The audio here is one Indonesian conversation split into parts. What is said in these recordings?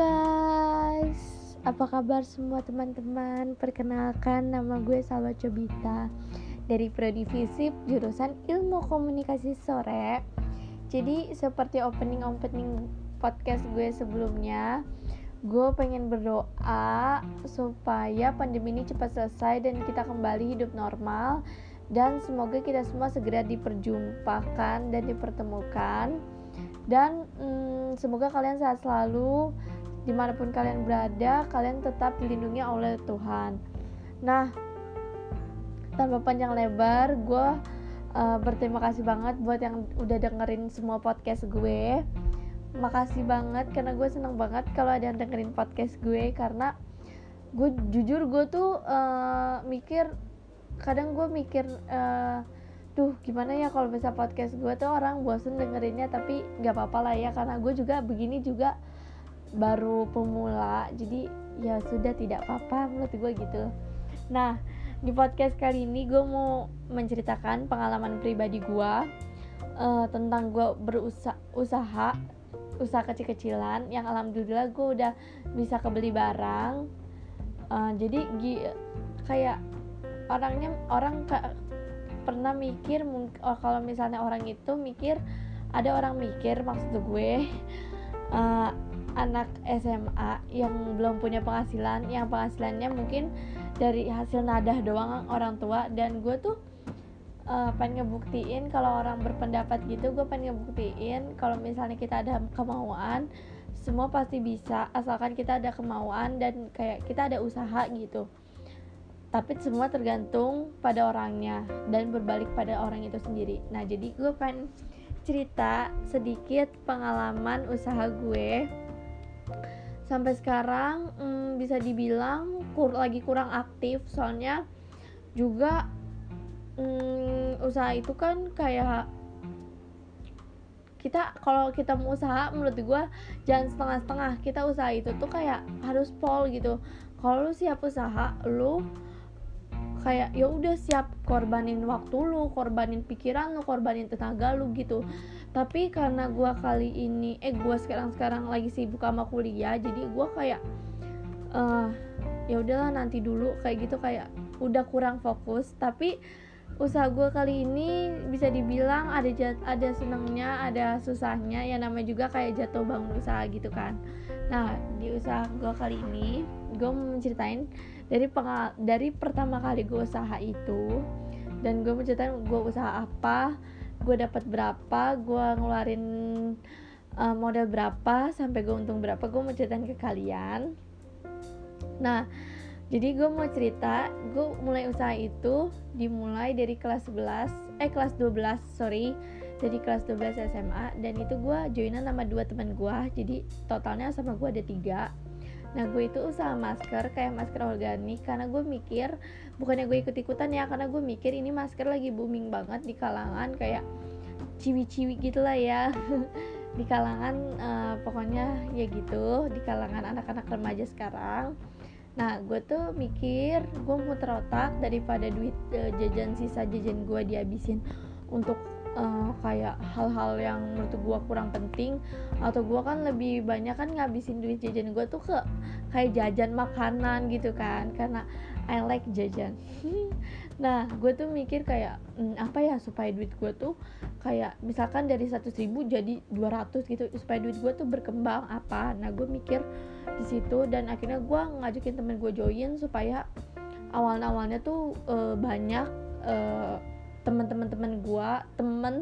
guys, apa kabar semua teman-teman? Perkenalkan nama gue Salwa Cobita. Dari Prodi Visip jurusan Ilmu Komunikasi Sore. Jadi seperti opening-opening podcast gue sebelumnya, gue pengen berdoa supaya pandemi ini cepat selesai dan kita kembali hidup normal. Dan semoga kita semua segera diperjumpakan dan dipertemukan. Dan hmm, semoga kalian sehat selalu di mana pun kalian berada kalian tetap dilindungi oleh Tuhan. Nah tanpa panjang lebar gue uh, berterima kasih banget buat yang udah dengerin semua podcast gue. Makasih banget karena gue seneng banget kalau ada yang dengerin podcast gue karena gue jujur gue tuh uh, mikir kadang gue mikir uh, duh gimana ya kalau bisa podcast gue tuh orang bosen dengerinnya tapi nggak apa-apa lah ya karena gue juga begini juga baru pemula jadi ya sudah tidak apa-apa menurut gue gitu. Nah di podcast kali ini gue mau menceritakan pengalaman pribadi gue uh, tentang gue berusaha usaha usaha kecil-kecilan yang alhamdulillah gue udah bisa kebeli barang. Uh, jadi kayak orangnya orang pernah mikir oh, kalau misalnya orang itu mikir ada orang mikir maksud gue uh, anak SMA yang belum punya penghasilan yang penghasilannya mungkin dari hasil nadah doang orang tua. Dan gue tuh uh, pengen ngebuktiin kalau orang berpendapat gitu gue pengen ngebuktiin kalau misalnya kita ada kemauan semua pasti bisa asalkan kita ada kemauan dan kayak kita ada usaha gitu. Tapi semua tergantung pada orangnya dan berbalik pada orang itu sendiri. Nah jadi gue pengen cerita sedikit pengalaman usaha gue sampai sekarang hmm, bisa dibilang kur lagi kurang aktif. Soalnya juga hmm, usaha itu kan kayak kita kalau kita mau usaha menurut gue jangan setengah-setengah. Kita usaha itu tuh kayak harus pol gitu. Kalau lu siap usaha lu kayak ya udah siap korbanin waktu lu korbanin pikiran lu korbanin tenaga lu gitu tapi karena gue kali ini eh gue sekarang sekarang lagi sibuk sama kuliah jadi gue kayak uh, ya udahlah nanti dulu kayak gitu kayak udah kurang fokus. Tapi usaha gue kali ini bisa dibilang ada jat, ada senangnya ada susahnya ya namanya juga kayak jatuh bangun usaha gitu kan. Nah di usaha gue kali ini gue mau menceritain dari dari pertama kali gue usaha itu dan gue menceritain gue usaha apa gue dapat berapa gue ngeluarin uh, modal berapa sampai gue untung berapa gue mau ceritain ke kalian. Nah jadi gue mau cerita gue mulai usaha itu dimulai dari kelas 11 eh kelas 12 sorry. Dari kelas 12 SMA dan itu gue joinan sama dua teman gue jadi totalnya sama gue ada tiga. Nah gue itu usaha masker kayak masker organik karena gue mikir bukannya gue ikut-ikutan ya karena gue mikir ini masker lagi booming banget di kalangan kayak ciwi-ciwi gitulah ya. Di kalangan uh, pokoknya ya gitu di kalangan anak-anak remaja sekarang. Nah gue tuh mikir gue muter otak daripada duit uh, jajan sisa jajan gue dihabisin untuk uh, kayak hal-hal yang menurut gue kurang penting atau gue kan lebih banyak kan ngabisin duit jajan gue tuh ke kayak jajan makanan gitu kan. Karena I like jajan. Nah gue tuh mikir kayak hmm, apa ya supaya duit gue tuh kayak misalkan dari 100 ribu jadi 200 gitu supaya duit gue tuh berkembang apa? Nah gue mikir di situ dan akhirnya gue ngajakin temen gue join supaya awal-awalnya tuh uh, banyak uh, teman-teman teman gue temen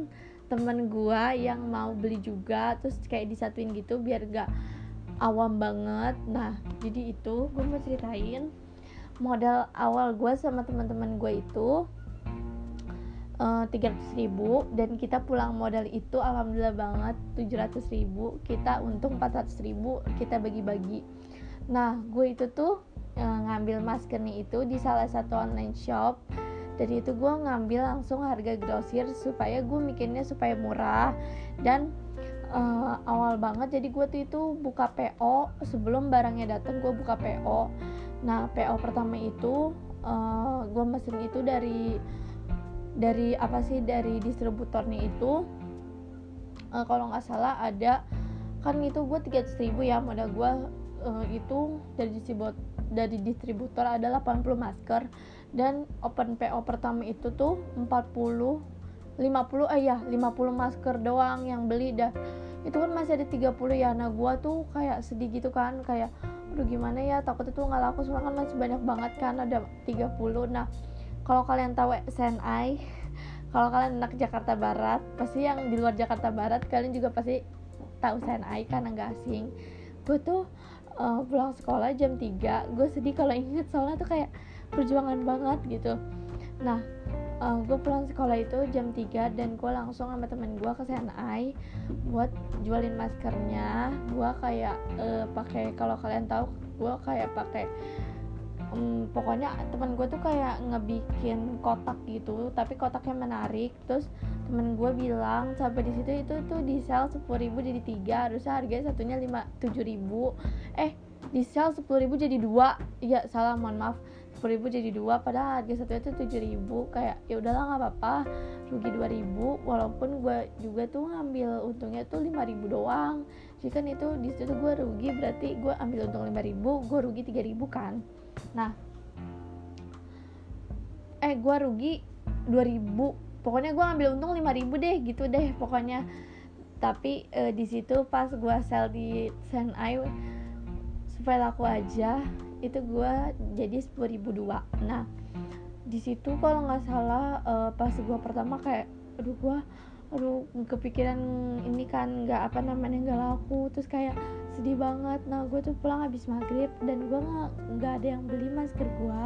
temen gue yang mau beli juga terus kayak disatuin gitu biar gak awam banget. Nah jadi itu gue mau ceritain modal awal gue sama teman-teman gue itu uh, ratus ribu dan kita pulang modal itu alhamdulillah banget 700 ribu kita untung 400 ribu kita bagi-bagi. Nah gue itu tuh uh, ngambil masker nih itu di salah satu online shop dari itu gue ngambil langsung harga grosir supaya gue mikirnya supaya murah dan uh, awal banget. Jadi gue tuh itu buka PO sebelum barangnya datang gue buka PO nah PO pertama itu uh, eh, gue mesin itu dari dari apa sih dari distributornya itu uh, kalau nggak salah ada kan itu gue 300 ribu ya modal gue uh, itu dari distributor dari distributor ada 80 masker dan open PO pertama itu tuh 40 50 eh ya 50 masker doang yang beli dah. Itu kan masih ada 30 ya nah gua tuh kayak sedih gitu kan kayak aduh gimana ya takut itu nggak laku soalnya kan masih banyak banget kan ada 30 nah kalau kalian tahu SNI kalau kalian anak Jakarta Barat pasti yang di luar Jakarta Barat kalian juga pasti tahu SNI kan nggak asing. Gue tuh uh, pulang sekolah jam 3 gue sedih kalau inget soalnya tuh kayak perjuangan banget gitu. Nah uh, eh, gue pulang sekolah itu jam 3 dan gue langsung sama temen gue ke CNI buat jualin maskernya. Gue kayak uh, pakai kalau kalian tahu gue kayak pakai um, pokoknya temen gue tuh kayak ngebikin kotak gitu tapi kotaknya menarik. Terus temen gue bilang sampai di situ itu tuh di sel sepuluh ribu jadi tiga harusnya harganya satunya lima tujuh ribu. Eh di sel sepuluh ribu jadi dua. Ya salah mohon maaf. sepuluh ribu jadi dua padahal harga satunya tuh tujuh ribu. Kayak ya udahlah nggak apa-apa. Rugi ribu. Walaupun gue juga tuh ngambil untungnya tuh lima ribu doang. Jadi kan itu di situ gue rugi berarti gue ambil untung lima ribu gue rugi tiga ribu kan? Nah. Eh gue rugi dua ribu. Pokoknya gue ambil untung lima ribu deh gitu deh pokoknya. Tapi e, di situ pas gue sell di Senai supaya laku aja itu gue jadi sepuluh ribu dua. Nah di situ kalau nggak salah uh, pas gue pertama kayak aduh gue aduh kepikiran ini kan nggak apa namanya nggak laku. Terus kayak sedih banget. Nah gue tuh pulang habis maghrib dan gue nggak nggak ada yang beli masker gue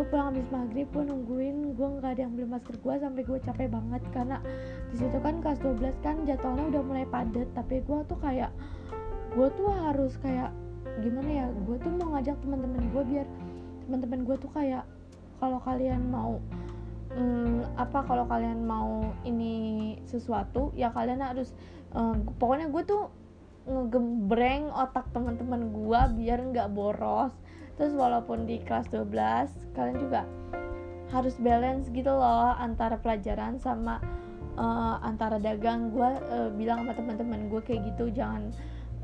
gue pulang habis maghrib gue nungguin gue nggak ada yang beli masker gue sampai gue capek banget. Karena di situ kan kelas 12 kan jadwalnya udah mulai padat tapi gue tuh kayak gue tuh harus kayak gimana ya gue tuh mau ngajak teman-teman gue biar teman-teman gue tuh kayak kalau kalian mau hmm, apa kalau kalian mau ini sesuatu ya kalian harus um, pokoknya gue tuh ngegembreng otak teman-teman gue biar nggak boros. Terus walaupun di kelas 12 kalian juga harus balance gitu loh antara pelajaran sama uh, antara dagang. Gue uh, bilang sama teman-teman gue kayak gitu jangan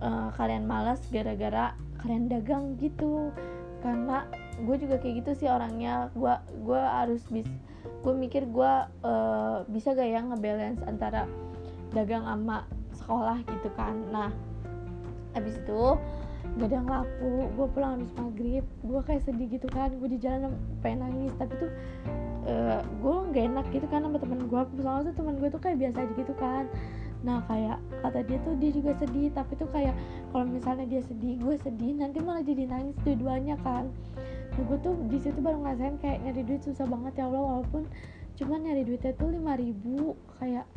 uh, kalian malas gara-gara kalian dagang gitu. Karena gue juga kayak gitu sih orangnya. Gue gue harus bis gue mikir gue uh, bisa gak ya ngebalance antara dagang sama sekolah gitu kan. Nah abis itu gak ada yang laku. Gue pulang habis maghrib. Gue kayak sedih gitu kan. Gue di jalan pengen nangis. Tapi tuh uh, gue gak enak gitu kan sama temen gue soalnya tuh temen gue tuh kayak biasa aja gitu kan nah kayak kata dia tuh dia juga sedih tapi tuh kayak kalau misalnya dia sedih gue sedih nanti malah jadi nangis dua-duanya kan. Nah, gue tuh di situ baru ngerasain kayak nyari duit susah banget ya Allah walaupun cuman nyari duitnya tuh lima ribu kayak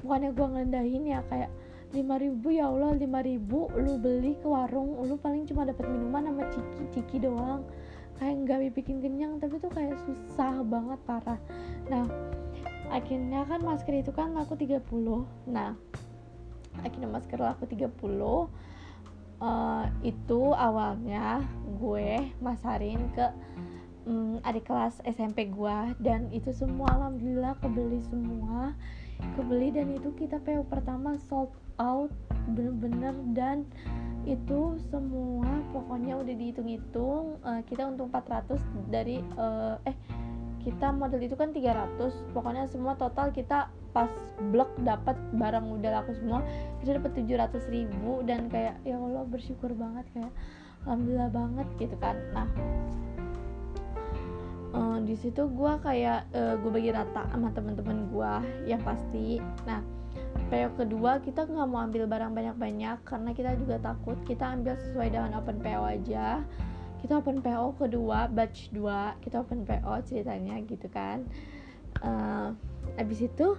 bukannya gue ngerendahin ya kayak lima ribu ya Allah lima ribu lu beli ke warung lu paling cuma dapat minuman sama ciki ciki doang. Kayak nggak bikin kenyang tapi tuh kayak susah banget parah. Nah akhirnya kan masker itu kan laku 30 nah akhirnya masker laku 30 uh, eh, itu awalnya gue masarin ke um, adik kelas SMP gue dan itu semua alhamdulillah kebeli semua. Kebeli dan itu kita PO pertama sold out bener-bener. Dan itu semua pokoknya udah dihitung-hitung uh, kita untung 400 dari uh, eh kita model itu kan 300 pokoknya semua total kita pas blok dapat barang udah laku semua kita dapat 700 ribu dan kayak ya Allah bersyukur banget kayak alhamdulillah banget gitu kan. Nah uh, di situ gue kayak uh, eh, gue bagi rata sama teman-teman gue yang pasti. Nah PO kedua kita nggak mau ambil barang banyak-banyak karena kita juga takut kita ambil sesuai dengan open PO aja kita open PO kedua batch 2 kita open PO ceritanya gitu kan. Uh, abis itu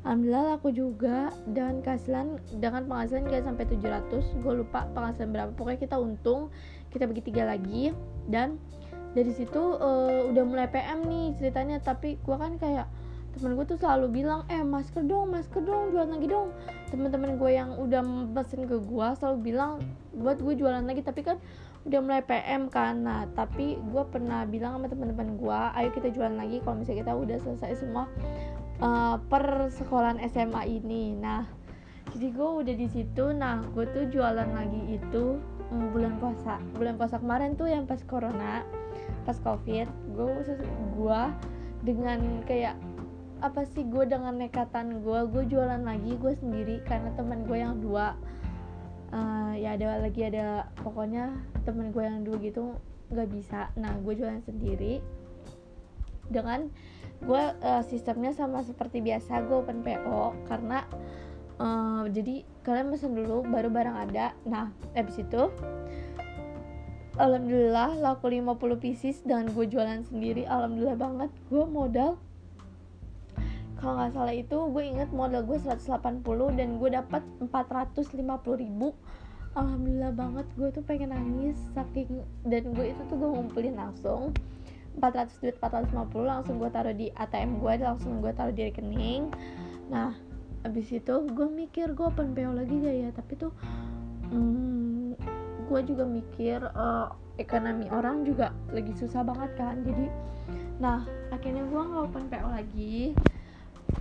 Alhamdulillah laku juga. Dan kehasilan dengan penghasilan gak sampai 700 gue lupa penghasilan berapa. Pokoknya kita untung kita bagi tiga lagi. Dan dari situ uh, udah mulai PM nih ceritanya. Tapi gue kan kayak temen gue tuh selalu bilang eh masker dong masker dong jualan lagi dong. Teman-teman gue yang udah pesen ke gue selalu bilang buat gue jualan lagi. Tapi kan udah mulai PM kan. Nah tapi gue pernah bilang sama teman-teman gue ayo kita jualan lagi kalau misalnya kita udah selesai semua uh, per sekolahan SMA ini. Nah jadi gue udah di situ. Nah gue tuh jualan lagi itu um, bulan puasa. Bulan puasa kemarin tuh yang pas corona pas covid gue gue dengan kayak apa sih gue dengan nekatan gue gue jualan lagi gue sendiri karena teman gue yang dua. Uh, ya ada lagi ada pokoknya temen gue yang dua gitu nggak bisa. Nah gue jualan sendiri dengan gue uh, sistemnya sama seperti biasa gue open PO karena uh, jadi kalian pesen dulu baru barang ada. Nah habis itu Alhamdulillah laku 50 pieces dan gue jualan sendiri. Alhamdulillah banget gue modal kalau nggak salah itu gue inget modal gue 180 dan gue dapat 450 ribu. Alhamdulillah banget gue tuh pengen nangis saking dan gue itu tuh gue ngumpulin langsung 400 duit 450 langsung gue taruh di ATM gue langsung gue taruh di rekening. Nah abis itu gue mikir gue open PO lagi gak ya? Tapi tuh hmm, gue juga mikir uh, ekonomi orang juga lagi susah banget kan? Jadi nah akhirnya gue nggak open PO lagi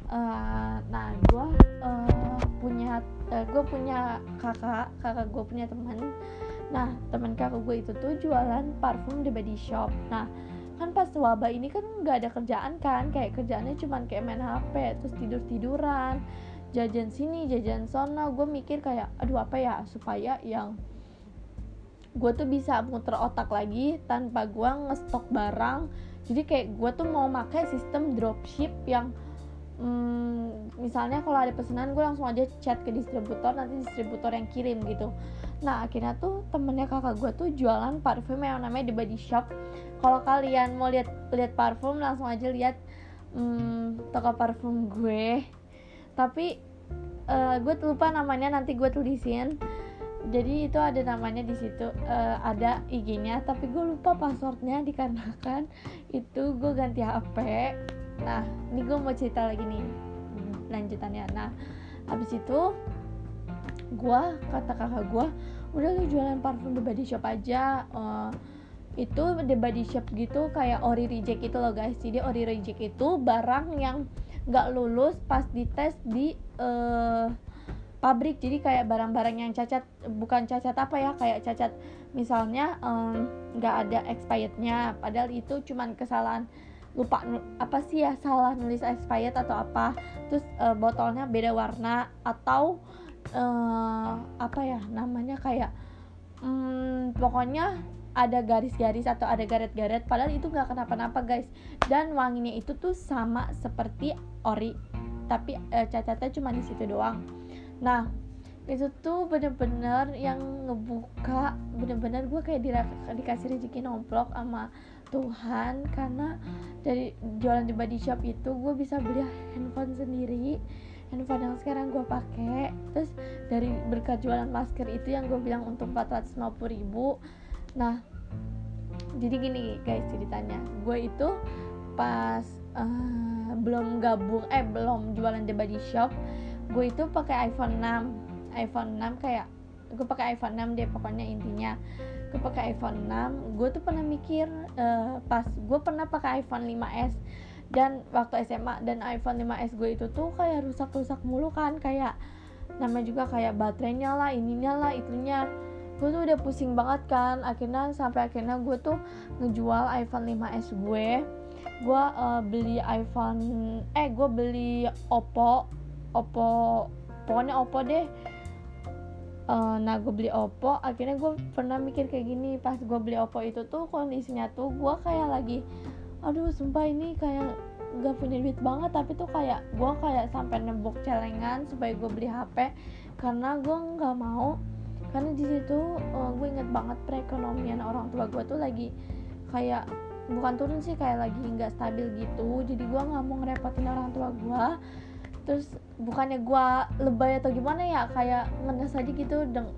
uh, nah gue uh, punya uh, eh, gue punya kakak kakak gue punya teman. Nah teman kakak gue itu tuh jualan parfum di body shop. Nah kan pas wabah ini kan nggak ada kerjaan kan? Kayak kerjaannya cuma kayak main hp terus tidur tiduran jajan sini jajan sana gue mikir kayak aduh apa ya supaya yang gue tuh bisa muter otak lagi tanpa gue ngestok barang. Jadi kayak gue tuh mau pakai sistem dropship yang hmm, misalnya kalau ada pesanan gue langsung aja chat ke distributor nanti distributor yang kirim gitu. Nah akhirnya tuh temennya kakak gue tuh jualan parfum yang namanya The Body Shop. Kalau kalian mau lihat lihat parfum langsung aja lihat hmm, toko parfum gue. Tapi uh, gue lupa namanya nanti gue tulisin. Jadi itu ada namanya di situ. Uh, ada IG-nya tapi gue lupa passwordnya dikarenakan itu gue ganti HP nah ini gue mau cerita lagi nih lanjutannya. Nah habis itu gue kata kakak gue udah lu jualan parfum di body shop aja. Uh, itu di body shop gitu kayak ori reject itu loh guys. Jadi ori reject itu barang yang nggak lulus pas dites di uh, pabrik. Jadi kayak barang-barang yang cacat bukan cacat apa ya kayak cacat. Misalnya nggak um, ada expirednya. Padahal itu cuman kesalahan lupa apa sih ya salah nulis expired atau apa. Terus uh, botolnya beda warna atau uh, apa ya namanya kayak um, pokoknya ada garis-garis atau ada garet-garet padahal itu nggak kenapa-napa guys. Dan wanginya itu tuh sama seperti ori tapi uh, cacatnya cuma di situ doang. Nah itu tuh bener-bener yang ngebuka bener-bener gue kayak di, dikasih rezeki nomplok sama Tuhan karena dari jualan di body shop itu gue bisa beli handphone sendiri handphone yang sekarang gue pakai. Terus dari berkat jualan masker itu yang gue bilang untuk 450 ribu. Nah jadi gini guys ceritanya. Gue itu pas uh, belum gabung eh belum jualan di body shop gue itu pakai iPhone 6 iPhone 6 kayak gue pakai iPhone 6 deh pokoknya intinya. Gue pakai iPhone 6 gue tuh pernah mikir uh, pas gue pernah pakai iPhone 5s dan waktu SMA dan iPhone 5s gue itu tuh kayak rusak-rusak mulu kan kayak namanya juga kayak baterainya lah ininya lah itunya. Gue tuh udah pusing banget kan akhirnya sampai akhirnya gue tuh ngejual iPhone 5s gue gue uh, beli iPhone eh gue beli Oppo Oppo pokoknya Oppo deh uh, nah gue beli Oppo akhirnya gue pernah mikir kayak gini pas gue beli Oppo itu tuh kondisinya tuh gue kayak lagi aduh sumpah ini kayak gak punya duit banget tapi tuh kayak gue kayak sampai nembok celengan supaya gue beli HP karena gue nggak mau karena di situ uh, gue inget banget perekonomian orang tua gue tuh lagi kayak bukan turun sih kayak lagi nggak stabil gitu jadi gue nggak mau ngerepotin orang tua gue terus bukannya gue lebay atau gimana ya kayak ngenes aja gitu deng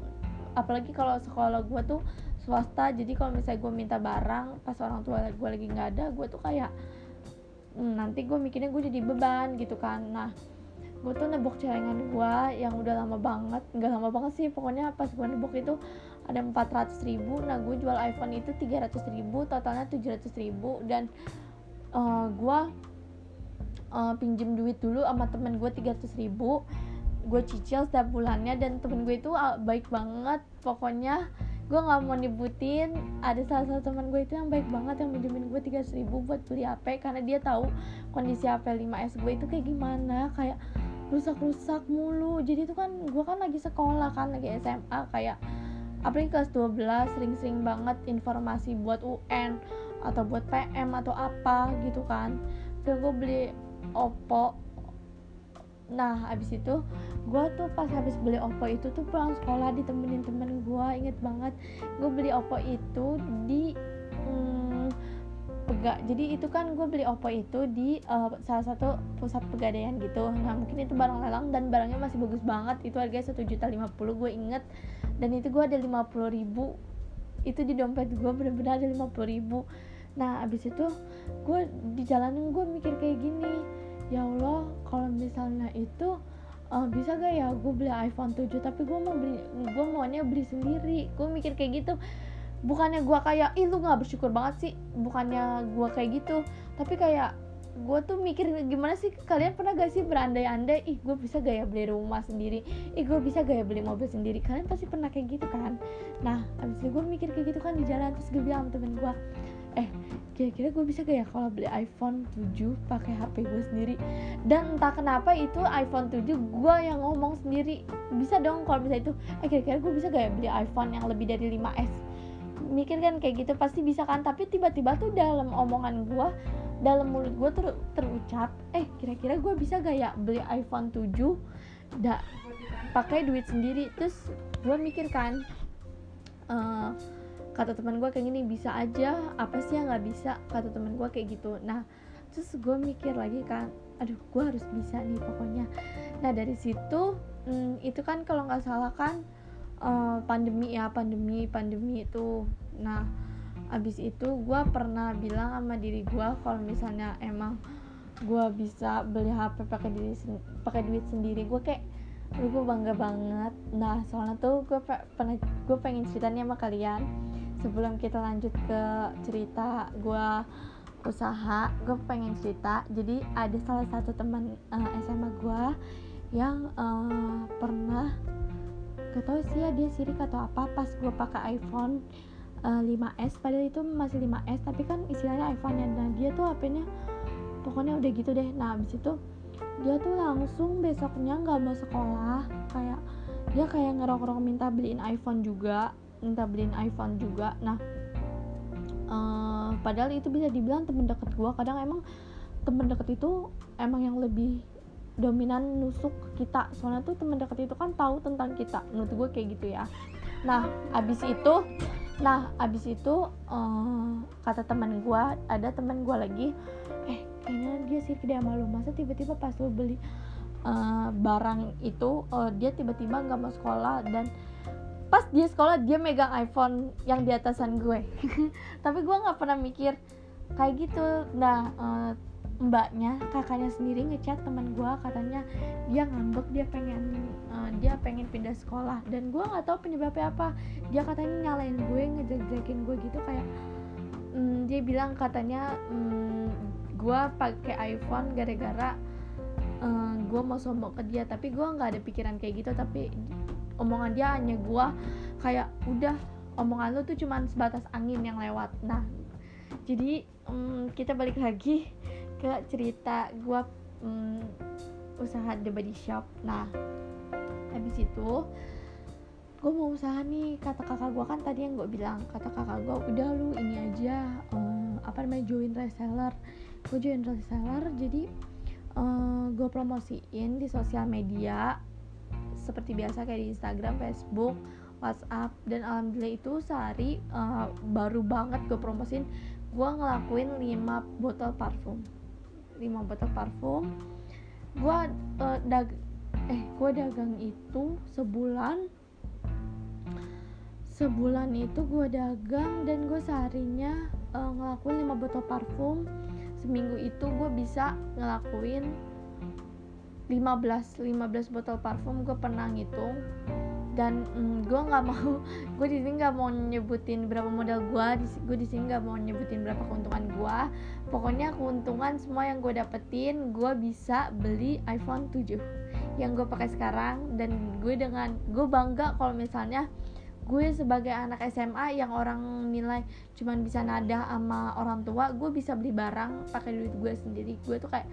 apalagi kalau sekolah gue tuh swasta jadi kalau misalnya gue minta barang pas orang tua gue lagi nggak ada gue tuh kayak hmm, nanti gue mikirnya gue jadi beban gitu kan. Nah gue tuh nebok celengan gue yang udah lama banget nggak lama banget sih pokoknya pas gue nebok itu ada 400 ribu nah gue jual iPhone itu 300 ribu totalnya 700 ribu dan uh, gue uh, pinjem duit dulu sama temen gue 300 ribu gue cicil setiap bulannya dan temen gue itu ah, baik banget pokoknya. Gue nggak mau nyebutin ada salah satu teman gue itu yang baik banget yang minjemin gue tiga ribu buat beli HP karena dia tahu kondisi HP 5S gue itu kayak gimana kayak rusak-rusak mulu. Jadi itu kan gue kan lagi sekolah kan lagi SMA kayak apalagi kelas 12 sering-sering banget informasi buat UN atau buat PM atau apa gitu kan. Dan gue beli Oppo. Nah abis itu gue tuh pas habis beli Oppo itu tuh pulang sekolah ditemenin temen gue inget banget gue beli Oppo itu di hmm, pega jadi itu kan gue beli Oppo itu di uh, salah satu pusat pegadaian gitu. Nah mungkin itu barang lelang dan barangnya masih bagus banget. Itu harganya satu juta lima puluh gue inget dan itu gue ada lima puluh ribu. Itu di dompet gue bener-bener ada lima puluh ribu. Nah abis itu gue di jalanan gue mikir kayak gini ya Allah kalau misalnya itu uh, bisa gak ya gue beli iPhone 7 tapi gue mau beli gue maunya beli sendiri. Gue mikir kayak gitu. Bukannya gue kayak ih lu nggak bersyukur banget sih? Bukannya gue kayak gitu. Tapi kayak gue tuh mikir gimana sih kalian pernah gak sih berandai-andai ih gue bisa gak ya beli rumah sendiri? Ih gue bisa gak ya beli mobil sendiri? Kalian pasti pernah kayak gitu kan? Nah abis itu gue mikir kayak gitu kan di jalan terus gue bilang temen gue eh kira-kira gue bisa gak ya kalau beli iPhone 7 pakai HP gue sendiri? Dan entah kenapa itu iPhone 7 gue yang ngomong sendiri. Bisa dong kalau bisa itu. Eh kira-kira gue bisa gak ya beli iPhone yang lebih dari 5S mikir kan kayak gitu pasti bisa kan? Tapi tiba-tiba tuh dalam omongan gue dalam mulut gue ter terucap eh kira-kira gue bisa gak ya beli iPhone 7 da pakai duit sendiri? Terus gue mikir kan uh, kata teman gue kayak gini bisa aja apa sih yang nggak bisa? Kata teman gue kayak gitu. Nah terus gue mikir lagi kan aduh gue harus bisa nih pokoknya. Nah dari situ hmm, itu kan kalau nggak salah kan uh, pandemi ya pandemi pandemi itu. Nah abis itu gue pernah bilang sama diri gue kalau misalnya emang gue bisa beli HP pakai diri pakai duit sendiri gue kayak gue bangga banget. Nah soalnya tuh gue pernah gue pengen ceritanya sama kalian sebelum kita lanjut ke cerita gue usaha gue pengen cerita. Jadi ada salah satu teman uh, eh, SMA gue yang uh, pernah gak tau sih ya dia sirik atau apa pas gue pakai iPhone uh, eh, 5s padahal itu masih 5s tapi kan istilahnya iPhone nya nah dia tuh HP-nya pokoknya udah gitu deh. Nah abis itu dia tuh langsung besoknya nggak mau sekolah. Kayak dia kayak ngerok-ngerok minta beliin iPhone juga minta beliin iPhone juga. Nah uh, padahal itu bisa dibilang temen deket gue kadang emang temen deket itu emang yang lebih dominan nusuk kita. Soalnya tuh temen deket itu kan tahu tentang kita. Menurut gue kayak gitu ya. Nah abis itu nah abis itu uh, kata teman gue ada teman gue lagi eh kayaknya dia sih tidak malu masa tiba-tiba pas lu beli uh, barang itu uh, dia tiba-tiba nggak mau sekolah dan pas dia sekolah dia megang iPhone yang di atasan gue. Tapi gue nggak pernah mikir kayak gitu. Nah uh, mbaknya kakaknya sendiri ngechat teman gue katanya dia ngambek dia pengen uh, dia pengen pindah sekolah. Dan gue nggak tahu penyebabnya apa. Dia katanya nyalain gue ngejek-jekin gue gitu kayak um, dia bilang katanya um, gue pakai iPhone gara-gara uh, gue mau sombong ke dia. Tapi gue nggak ada pikiran kayak gitu. Tapi omongan dia hanya gue kayak udah omongan lu tuh cuman sebatas angin yang lewat. Nah jadi um, kita balik lagi ke cerita gue um, usaha The Body Shop. Nah habis itu gue mau usaha nih kata kakak gue kan tadi yang gue bilang kata kakak gue udah lu ini aja um, apa namanya join reseller. Gue join reseller jadi uh, gue promosiin di sosial media seperti biasa kayak di Instagram, Facebook, WhatsApp dan alhamdulillah itu sehari uh, baru banget gue promosin gue ngelakuin 5 botol parfum. 5 botol parfum. Gue uh, dag eh gue dagang itu sebulan. Sebulan itu gue dagang dan gue seharinya uh, ngelakuin 5 botol parfum. Seminggu itu gue bisa ngelakuin 15 15 botol parfum gue pernah ngitung. Dan mm, gue nggak mau gue di sini nggak mau nyebutin berapa modal gue gue di sini nggak mau nyebutin berapa keuntungan gue pokoknya keuntungan semua yang gue dapetin gue bisa beli iPhone 7 yang gue pakai sekarang. Dan gue dengan gue bangga kalau misalnya gue sebagai anak SMA yang orang nilai cuman bisa nada sama orang tua gue bisa beli barang pakai duit gue sendiri. Gue tuh kayak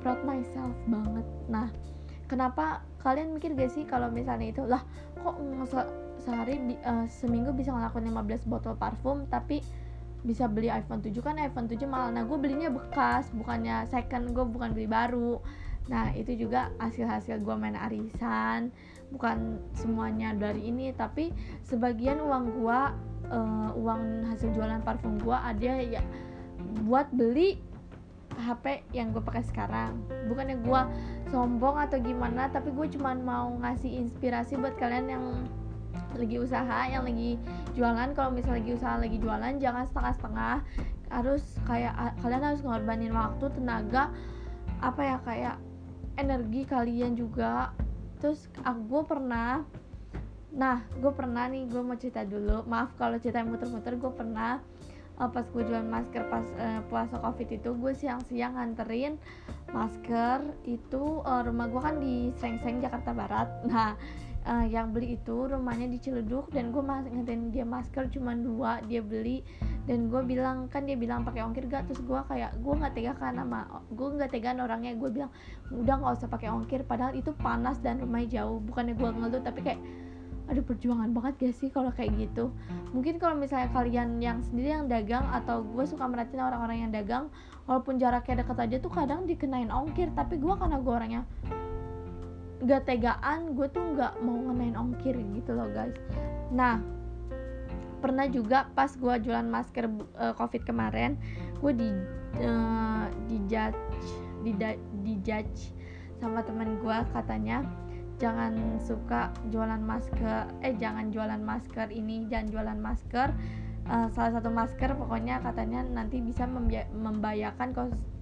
proud myself banget. Nah kenapa kalian mikir gak sih kalau misalnya itu lah kok se sehari uh, seminggu bisa ngelakuin 15 botol parfum tapi bisa beli iPhone 7 kan iPhone 7 malah nah gue belinya bekas bukannya second gue bukan beli baru. Nah itu juga hasil-hasil gue main arisan. Bukan semuanya dari ini tapi sebagian uang gue uh, uang hasil jualan parfum gue ada ya buat beli HP yang gue pakai sekarang. Bukannya gue sombong atau gimana tapi gue cuma mau ngasih inspirasi buat kalian yang lagi usaha yang lagi jualan. Kalau misalnya lagi usaha lagi jualan jangan setengah-setengah. Harus kayak kalian harus ngorbanin waktu tenaga apa ya kayak energi kalian juga. Terus aku gue pernah nah gue pernah nih gue mau cerita dulu. Maaf kalau cerita muter-muter gue pernah uh, pas gue jualan masker pas uh, puasa covid itu gue siang-siang nganterin masker itu uh, rumah gue kan di Seng-Seng Jakarta Barat. Nah uh, yang beli itu rumahnya di Ciledug dan gue masih nganterin dia masker cuma dua dia beli. Dan gue bilang kan dia bilang pakai ongkir gak terus gue kayak gue nggak tega kan sama gue nggak tega orangnya. Gue bilang udah nggak usah pakai ongkir padahal itu panas dan rumahnya jauh bukannya gue ngeluh tapi kayak ada perjuangan banget gak sih kalau kayak gitu? Mungkin kalau misalnya kalian yang sendiri yang dagang atau gue suka merhatiin orang-orang yang dagang walaupun jaraknya deket aja tuh kadang dikenain ongkir. Tapi gue karena gue orangnya gak tegaan gue tuh nggak mau ngenain ongkir gitu loh guys. Nah pernah juga pas gue jualan masker uh, covid kemarin gue di uh, di judge di, di judge sama teman gue katanya jangan suka jualan masker eh jangan jualan masker ini jangan jualan masker. Uh, salah satu masker pokoknya katanya nanti bisa membahayakan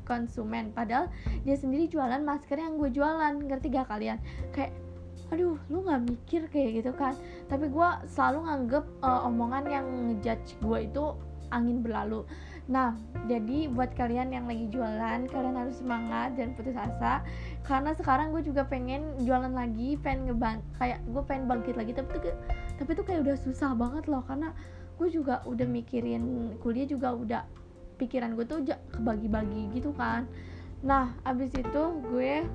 konsumen. Padahal dia sendiri jualan masker yang gue jualan ngerti gak kalian? Kayak aduh lu nggak mikir kayak gitu kan. Tapi gue selalu nganggep uh, omongan yang ngejudge gue itu angin berlalu nah jadi buat kalian yang lagi jualan kalian harus semangat dan putus asa. Karena sekarang gue juga pengen jualan lagi pengen ngeban kayak gue pengen bangkit lagi tapi tuh tapi tuh kayak udah susah banget loh karena gue juga udah mikirin kuliah juga udah pikiran gue tuh kebagi-bagi gitu kan. Nah abis itu gue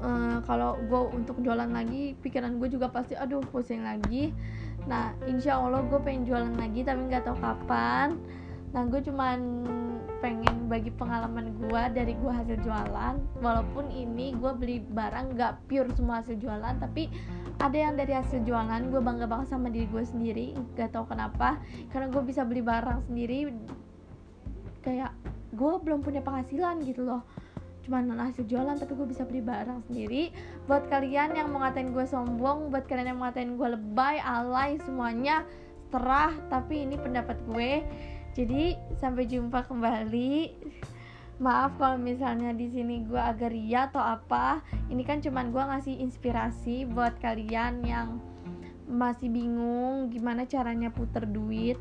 uh, kalau gue untuk jualan lagi pikiran gue juga pasti aduh pusing lagi nah insya allah gue pengen jualan lagi tapi nggak tahu kapan. Nah gue cuman pengen bagi pengalaman gue dari gue hasil jualan. Walaupun ini gue beli barang nggak pure semua hasil jualan tapi ada yang dari hasil jualan gue bangga banget sama diri gue sendiri. Gak tau kenapa. Karena gue bisa beli barang sendiri. Kayak gue belum punya penghasilan gitu loh cuman hasil jualan tapi gue bisa beli barang sendiri. Buat kalian yang mau ngatain gue sombong buat kalian yang mau ngatain gue lebay alay semuanya terah tapi ini pendapat gue. Jadi sampai jumpa kembali. Maaf kalau misalnya di sini gue agak ria atau apa. Ini kan cuman gue ngasih inspirasi buat kalian yang masih bingung gimana caranya puter duit.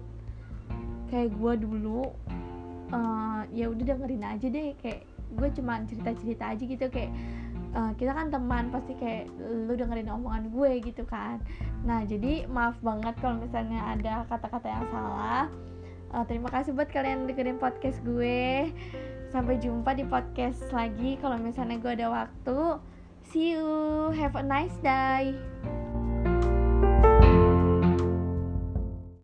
Kayak gue dulu uh, ya udah dengerin aja deh kayak gue cuma cerita cerita aja gitu kayak uh, kita kan teman pasti kayak lu dengerin omongan gue gitu kan nah jadi maaf banget kalau misalnya ada kata-kata yang salah uh, terima kasih buat kalian dengerin podcast gue Sampai jumpa di podcast lagi kalau misalnya gue ada waktu. See you. Have a nice day.